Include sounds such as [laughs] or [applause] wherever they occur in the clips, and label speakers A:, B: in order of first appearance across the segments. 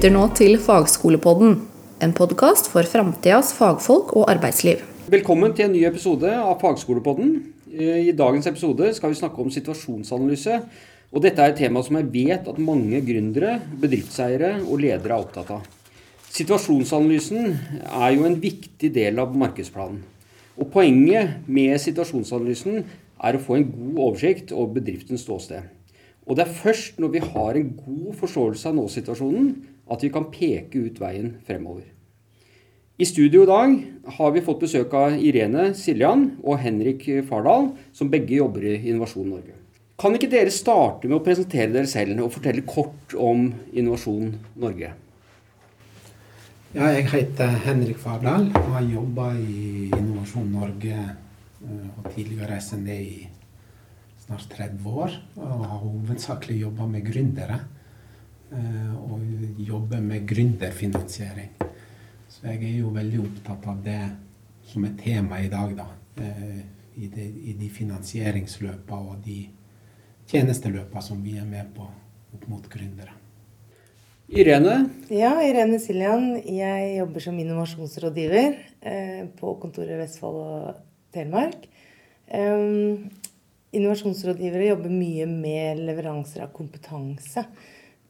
A: lytter nå til Fagskolepodden, en podkast for framtidas fagfolk og arbeidsliv.
B: Velkommen til en ny episode av Fagskolepodden. I dagens episode skal vi snakke om situasjonsanalyse. Og dette er et tema som jeg vet at mange gründere, bedriftseiere og ledere er opptatt av. Situasjonsanalysen er jo en viktig del av markedsplanen. Og poenget med situasjonsanalysen er å få en god oversikt over bedriftens ståsted. Og det er først når vi har en god forståelse av nåsituasjonen, at vi kan peke ut veien fremover. I studio i dag har vi fått besøk av Irene Siljan og Henrik Fardal, som begge jobber i Innovasjon Norge. Kan ikke dere starte med å presentere dere selv og fortelle kort om Innovasjon Norge?
C: Ja, jeg heter Henrik Fardal og har jobba i Innovasjon Norge eh, og tidligere SND i snart 30 år og har hovedsakelig jobba med gründere. Eh, og jobber med gründerfinansiering. Så jeg er jo veldig opptatt av det som er tema i dag, da. Eh, I de, i de finansieringsløpa og de tjenesteløpa som vi er med på opp mot gründere.
B: Irene?
D: Ja, Irene Siljan. Jeg jobber som innovasjonsrådgiver eh, på kontoret Vestfold og Telemark. Innovasjonsrådgivere jobber mye med leveranser av kompetanse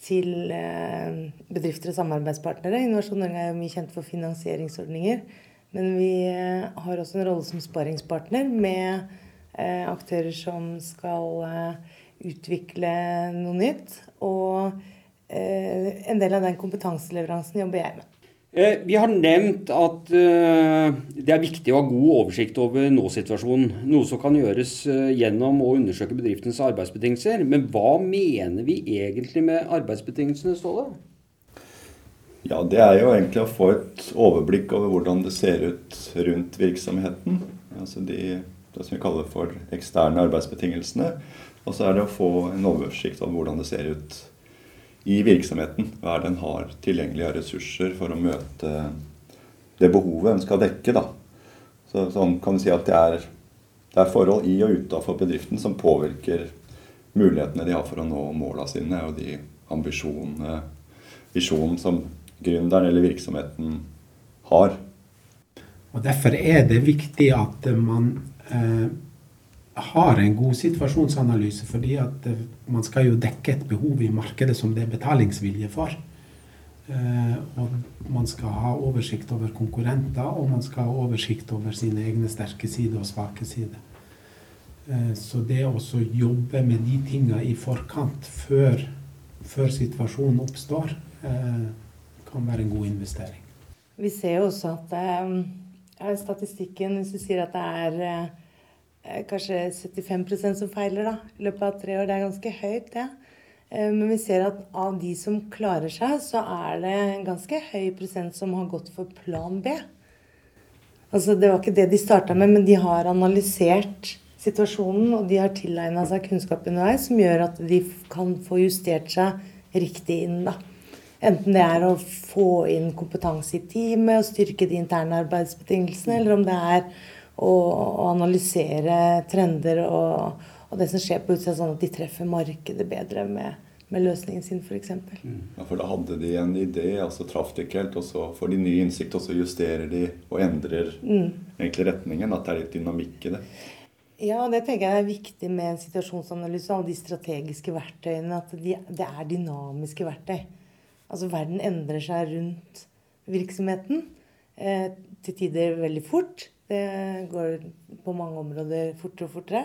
D: til eh, bedrifter og samarbeidspartnere. Innovasjon Norge er jo mye kjent for finansieringsordninger. Men vi eh, har også en rolle som sparingspartner med eh, aktører som skal utvikle noe nytt. Og en del av den kompetanseleveransen jobber jeg med.
B: Eh, vi har nevnt at eh, det er viktig å ha god oversikt over nåsituasjonen. Noe som kan gjøres eh, gjennom å undersøke bedriftens arbeidsbetingelser. Men hva mener vi egentlig med arbeidsbetingelsene, Ståle?
E: Ja, Det er jo egentlig å få et overblikk over hvordan det ser ut rundt virksomheten. Altså de, det som vi kaller for eksterne arbeidsbetingelsene. Og så er det å få en oversikt over hvordan det ser ut i virksomheten. Hva er det en har tilgjengelig av ressurser for å møte det behovet en skal dekke. da. Så, sånn kan du si at det er, det er forhold i og utafor bedriften som påvirker mulighetene de har for å nå måla sine, og de ambisjonene, visjonen som gründeren eller virksomheten har.
C: Og Derfor er det viktig at man eh, har en god situasjonsanalyse, fordi at eh, man skal jo dekke et behov i markedet som det er betalingsvilje for. Eh, og man skal ha oversikt over konkurrenter, og man skal ha oversikt over sine egne sterke sider og svake sider. Eh, så det å jobbe med de tinga i forkant, før, før situasjonen oppstår, kan være en god investering.
D: Vi ser jo også at statistikken, hvis du sier at det er kanskje 75% som feiler da, i løpet av tre år. Det er ganske høyt, det. Eh, men vi ser at av de som klarer seg, så er det en ganske høy prosent som har gått for plan B. Altså, Det var ikke det de starta med, men de har analysert situasjonen, og de har tilegna seg kunnskap underveis som gjør at de kan få justert seg riktig inn. da. Enten det er å få inn kompetanse i teamet og styrke de interne arbeidsbetingelsene, eller om det er og, analysere trender og, og, det som skjer på utsida, sånn at de treffer markedet bedre med, med løsningen sin, f.eks.
E: Mm. Ja, for da hadde de en idé, altså traff de ikke helt, og så får de ny innsikt, og så justerer de og endrer mm. egentlig retningen. At det er litt dynamikk i det.
D: Ja, det tenker jeg er viktig med en situasjonsanalyse. Alle de strategiske verktøyene. At de, det er dynamiske verktøy. Altså verden endrer seg rundt virksomheten. Eh, til tider veldig fort. Det går på mange områder fortere og fortere.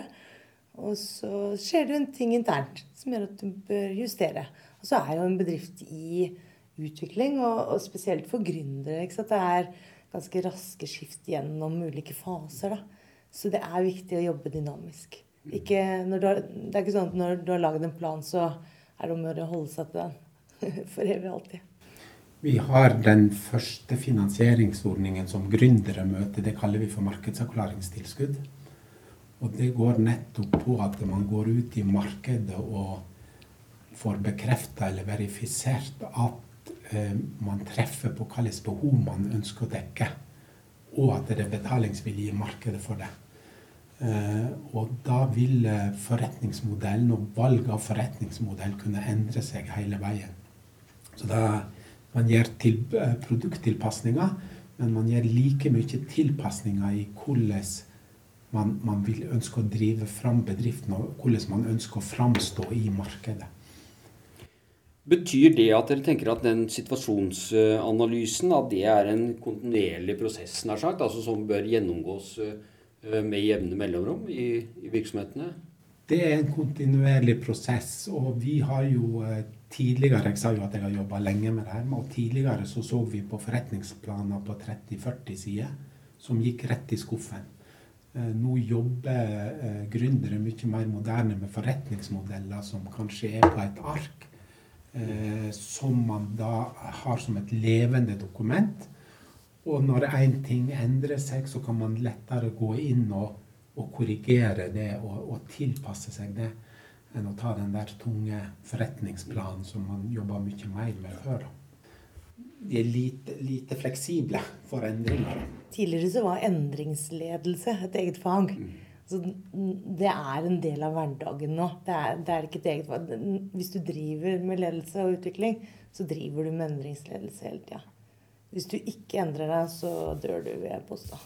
D: Og så skjer det en ting internt som gjør at du bør justere. Og så er jo en bedrift i utvikling, og, og spesielt for gründere. Det er ganske raske skift gjennom ulike faser. Da. Så det er viktig å jobbe dynamisk. Ikke, har, det er ikke sånn at når du har laget en plan, så er det om å holde seg til den [laughs] for evig alltid.
C: Vi har den første finansieringsordningen som gründere møter. Det kaller vi for markedsavklaringstilskudd. Og det går nettopp på at man går ut i markedet og får bekrefta eller verifisert at eh, man treffer på hvilke behov man ønsker å dekke. Og at det er betalingsvilje i markedet for det. Eh, og da vil forretningsmodellen og valg av forretningsmodell kunne endre seg hele veien. Så da man gjør til, eh, produkttilpasninger, men man gjør like mye tilpasninger i hvordan man, man vil ønske å drive fram bedriften, og hvordan man ønsker å framstå i markedet.
B: Betyr det at dere tenker at den situasjonsanalysen at det er en kontinuerlig prosess nær sagt, altså som bør gjennomgås eh, med jevne mellomrom i, i virksomhetene?
C: Det er en kontinuerlig prosess. Og vi har jo eh, tidligere Jeg sa jo at jeg har jobba lenge med det her. Og tidligere så så vi på forretningsplaner på 30-40 sider som gikk rett i skuffen. Eh, nå jobber gründere mye mer moderne med forretningsmodeller som kanskje er på et ark eh, som man da har som et levende dokument. Og når én ting endrer seg, så kan man lettere gå inn og, og korrigere det og, og, tilpasse seg det, enn å ta den der tunge forretningsplanen som man jobber mye mer med før. De er lite, lite fleksible for endringer.
D: Tidligere så var endringsledelse et eget fag. Mm. Så det er en del av hverdagen nå. Det er, det er ikke et eget fag. Hvis du driver med ledelse og utvikling, så driver du med endringsledelse hele tida. Hvis du ikke endrer deg, så dør du ved posta.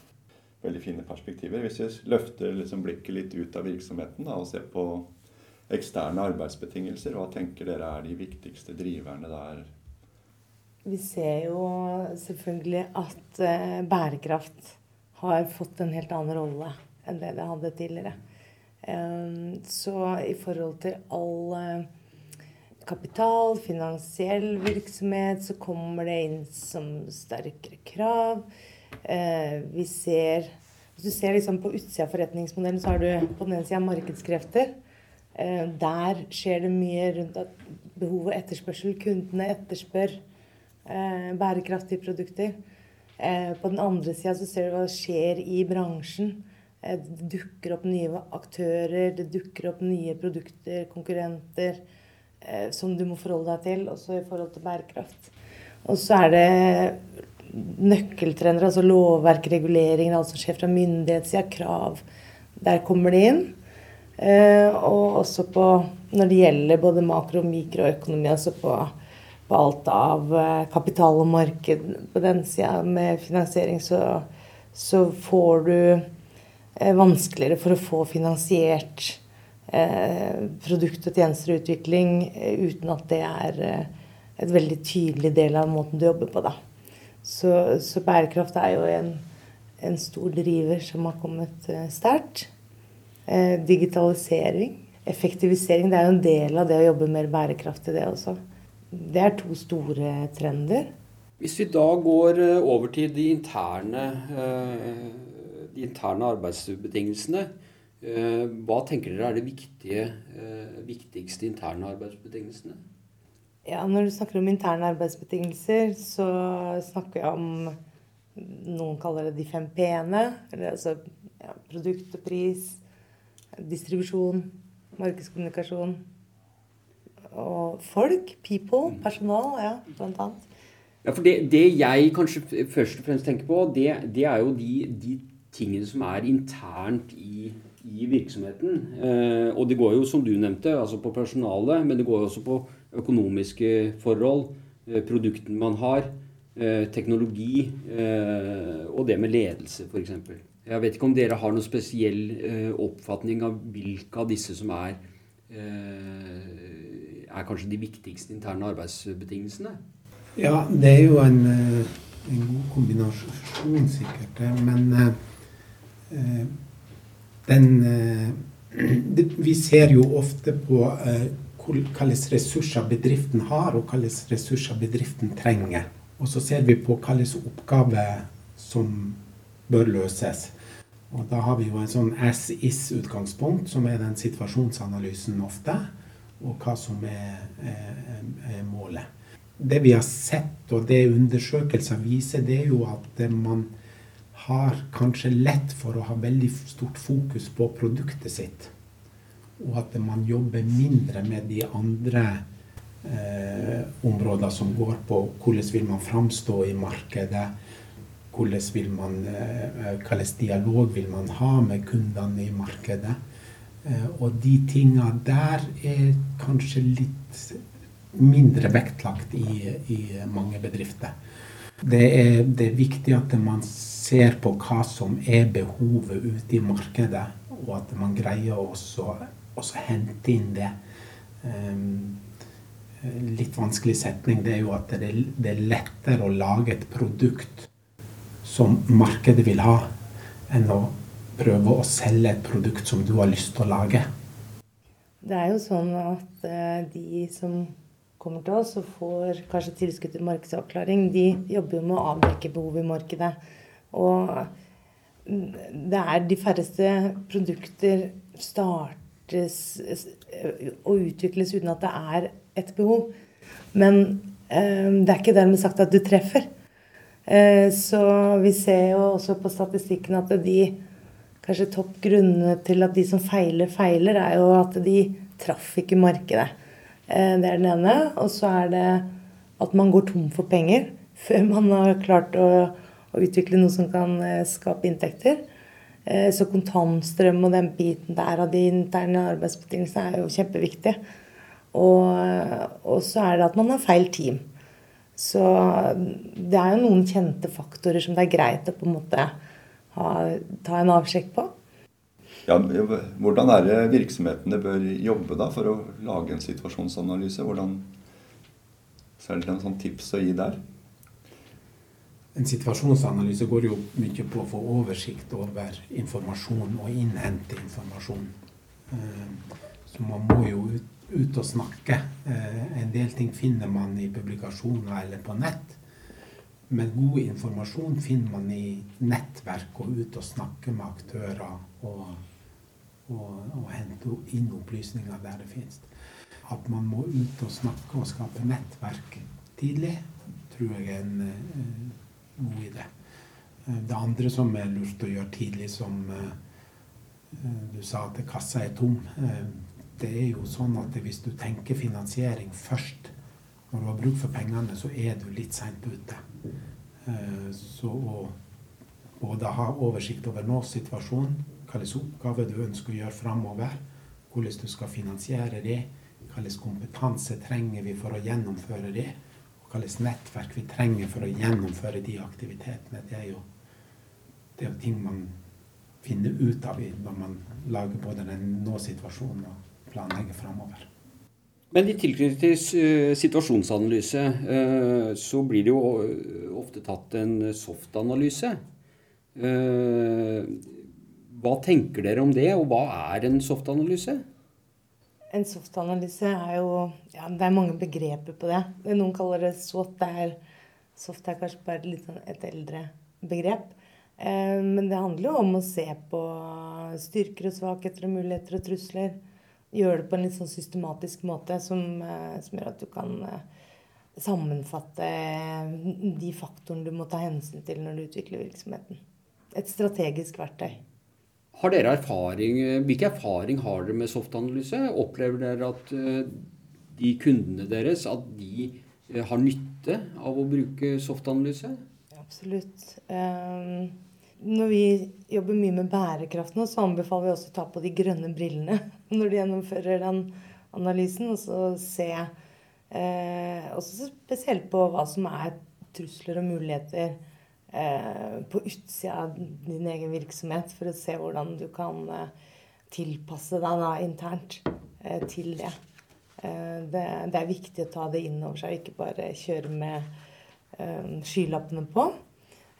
E: Veldig fine perspektiver. Hvis vi løfter liksom blikket litt ut av virksomheten da, og ser på eksterne arbeidsbetingelser, hva tenker dere er de viktigste driverne der?
D: Vi ser jo selvfølgelig at eh, bærekraft har fått en helt annen rolle enn det det hadde tidligere. Ehm, så i forhold til all eh, kapital, finansiell virksomhet, så kommer det inn som sterkere krav. Eh, vi ser Hvis du ser liksom på utsida av forretningsmodellen, så har du på den ene sida markedskrefter. Eh, der skjer det mye rundt at behov og etterspørsel. Kundene etterspør bærekraftige produkter. På den andre sida så ser du hva skjer i bransjen. Eh, det dukker opp nye aktører, det dukker opp nye produkter, konkurrenter, eh, som du må forholde deg til, også i forhold til bærekraft. Og så er det nøkkeltrender, altså lovverk, reguleringer, alt som skjer fra myndighetssida, krav. Der kommer det inn. Eh, og også på når det gjelder både makro- og mikroøkonomi, altså på, på alt av kapital og marked på den sida med finansiering, så, så får du Eh, vanskeligere for å få finansiert eh, produkt- og tjenesteutvikling eh, uten at det er et veldig tydelig del av måten du jobber på. Da. Så, så bærekraft er jo en, en, stor driver som har kommet sterkt. Digitalisering, effektivisering, det er jo en del av det å jobbe mer bærekraftig, det også. Det er to store trender.
B: Hvis vi da går over til de interne eh, de interne arbeidsbetingelsene. Eh, hva tenker dere er de viktige, eh, viktigste interne arbeidsbetingelsene?
D: Ja, Når du snakker om interne arbeidsbetingelser, så snakker jeg om Noen kaller det de fem p-ene. Altså ja, produkt og pris, distribusjon, markedskommunikasjon og folk. People. Mm. Personal, ja, blant annet.
B: Ja, for det, det, jeg kanskje først og fremst tenker på, det, det er jo de, de tingene som er internt i, i virksomheten. Eh, og det går jo, som du nevnte, altså på personalet, men det går jo også på økonomiske forhold, eh, produktene man har, eh, teknologi og det med ledelse, f.eks. Jeg vet ikke om dere har noen spesiell eh, oppfatning av hvilke av disse som er, eh, er kanskje de viktigste interne arbeidsbetingelsene?
C: Ja, det er jo en, en god kombinasjon, sikkert. Men Eh, den eh, [clears throat] Vi ser jo ofte på eh, hvilke ressurser bedriften har, og hvilke ressurser bedriften trenger. Og så ser vi på hvilke oppgaver som bør løses. Og da har vi jo en sånn as is-utgangspunkt, som er den situasjonsanalysen ofte, og hva som er, er, er, målet. Det vi har sett, og det undersøkelser viser, det er jo at man har kanskje lett for å ha veldig stort fokus på produktet sitt. Og at man jobber mindre med de andre eh, områdene som går på hvordan vil man framstå i markedet. Hvordan vil man, hva slags dialog vil man ha med kundene i markedet. Eh, og de tinga der er kanskje litt mindre vektlagt i, i mange bedrifter. Det er, det er, viktig at man ser på hva som er behovet ute i markedet, og at man greier å også hente inn det. Um, litt vanskelig setning det er jo at det er lettere å lage et produkt som markedet vil ha, enn å prøve å selge et produkt som du har lyst til å lage.
D: Det er jo sånn at uh, de som kommer til oss og får kanskje tilskudd til markedsavklaring, de jobber jo med å avdekke behov i markedet. Og det er de færreste produkter startes og utvikles uten at det er et behov. Men eh, det er ikke dermed sagt at du treffer. Eh, så vi ser jo også på statistikken at de kanskje topp grunnene til at de som feiler, feiler, er jo at de traff ikke markedet. Eh, det er den ene. Og så er det at man går tom for penger [laughs] før man har klart å, å utvikle noe som kan eh, skape inntekter. Så kontantstrøm og den biten der av de interne arbeidsbetingelsene er jo kjempeviktig. Og, og så er det at man har feil team. Så det er jo noen kjente faktorer som det er greit å på en måte ha, ta en avsjekk på.
E: Ja, hvordan er det virksomhetene bør jobbe da for å lage en situasjonsanalyse? Hvordan er det en sånn tips å gi der?
C: En situasjonsanalyse går jo mye på å få oversikt over informasjon og innhente informasjon. Eh, så man må jo ut, ut og snakke. Eh, en del ting finner man i publikasjoner eller på nett. Men god informasjon finner man i nettverk og ut og snakke med aktører og og, og hente inn opplysninger der det finnes. At man må ut og snakke og skape nettverk tidlig, tror jeg er en uh, god idé. Uh, det andre som er lurt å gjøre tidlig, som uh, du sa at kassa er tom, det er jo sånn at hvis du tenker finansiering først, når du har bruk for pengene, så er du litt seint ute. Så å både ha oversikt over nå-situasjonen hvilke oppgaver du ønsker å gjøre framover, hvordan du skal finansiere det, hvilken kompetanse trenger vi for å gjennomføre det, og hvilket nettverk vi trenger for å gjennomføre de aktivitetene. Det er jo, det er ting man finner ut av når man lager både den nå-situasjonen og planlegger framover.
B: Men i tilknytning til situasjonsanalyse eh, så blir det jo ofte tatt en soft-analyse. Eh, hva tenker dere om det, og hva er en softanalyse?
D: En softanalyse er jo ja, Det er mange begreper på det. Noen kaller det soft. Det er, soft er kanskje bare litt sånn et eldre begrep. Eh, men det handler jo om å se på styrker og svakheter og muligheter og trusler. Gjøre det på en litt sånn systematisk måte som, eh, som gjør at du kan eh, sammenfatte de faktorene du må ta hensyn til når du utvikler virksomheten. Et strategisk verktøy.
B: Har dere erfaring, Hvilken erfaring har dere med softanalyse? Opplever dere at eh, de kundene deres at de eh, har nytte av å bruke softanalyse?
D: Absolutt. Um, når vi jobber mye med bærekraft nå, så anbefaler vi også å ta på de grønne brillene [laughs] når du gjennomfører den analysen. Og så se eh, også spesielt på hva som er trusler og muligheter Eh, på utsida av din egen virksomhet for å se hvordan du kan eh, tilpasse deg da internt eh, til det. det. Det er viktig å ta det inn over seg, ikke bare kjøre med skylappene på.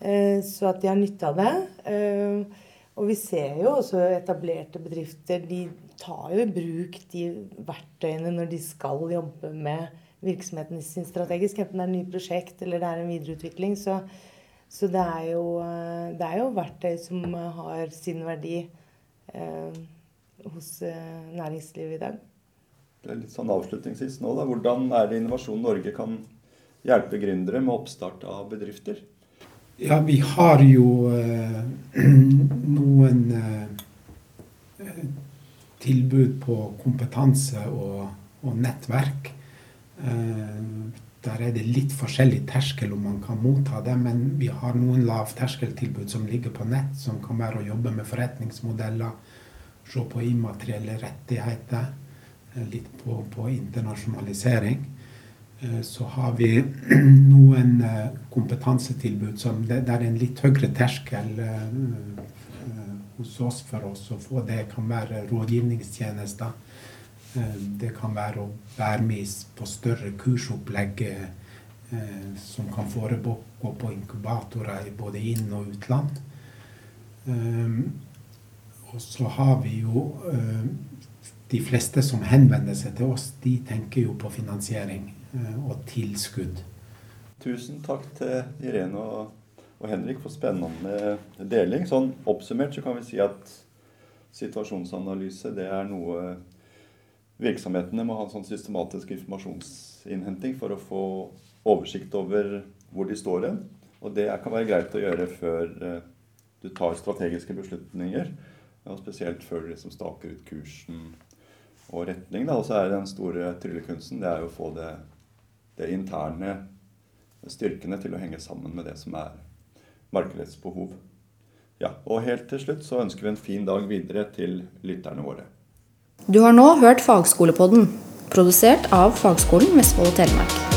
D: Så at de har nytte av det. Og vi ser jo også etablerte bedrifter de tar jo i bruk de verktøyene når de skal jobbe med virksomheten sin strategisk, enten det er et nytt prosjekt eller det er en videreutvikling. Så så det er, jo, eh, det er jo verktøy som har sin verdi eh, hos eh, næringslivet i dag.
E: Det er litt sånn avslutningsvis nå, da. Hvordan er det Innovasjon Norge kan hjelpe gründere med oppstart av bedrifter?
C: Ja, vi har jo eh, [clears throat] noen eh, tilbud på kompetanse og, og nettverk. Eh, der er det litt forskjellig terskel om man kan motta det, men vi har noen lavterskeltilbud som ligger på nett, som kan være å jobbe med forretningsmodeller, se på immaterielle rettigheter, eh, litt på, på internasjonalisering. Eh, så har vi [clears throat] noen eh, kompetansetilbud som det, er en litt høyere terskel hos oss for oss å få. Det kan være rådgivningstjenester. Det kan være å være med på større kursopplegg som kan foregå på inkubatorer både inn- og utland. Og så har vi jo de fleste som henvender seg til oss, de tenker jo på finansiering eh, og tilskudd.
E: Tusen takk til Irene og, og Henrik for spennende deling. Sånn oppsummert så kan vi si at situasjonsanalyse det er noe virksomhetene må ha en sånn systematisk informasjonsinnhenting for å få oversikt over hvor de står hen. Og det kan være greit å gjøre før eh, du tar strategiske beslutninger. Og spesielt før du liksom staker ut kursen og retning. Da. Og så er den store tryllekunsten det er jo å få det, det, interne styrkene til å henge sammen med det som er markedets behov. Ja, og helt til slutt så ønsker vi en fin dag videre til lytterne våre.
A: Du har nå hørt Fagskolepodden, produsert av Fagskolen Vestfold og Telemark.